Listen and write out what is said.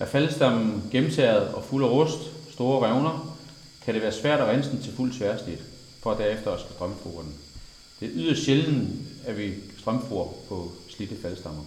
Er faldstammen gennemtæret og fuld af rust, store revner, kan det være svært at rense den til fuld tværsnit, for derefter at skal den. Det er yderst sjældent, at vi strømfor på slidte faldstammer.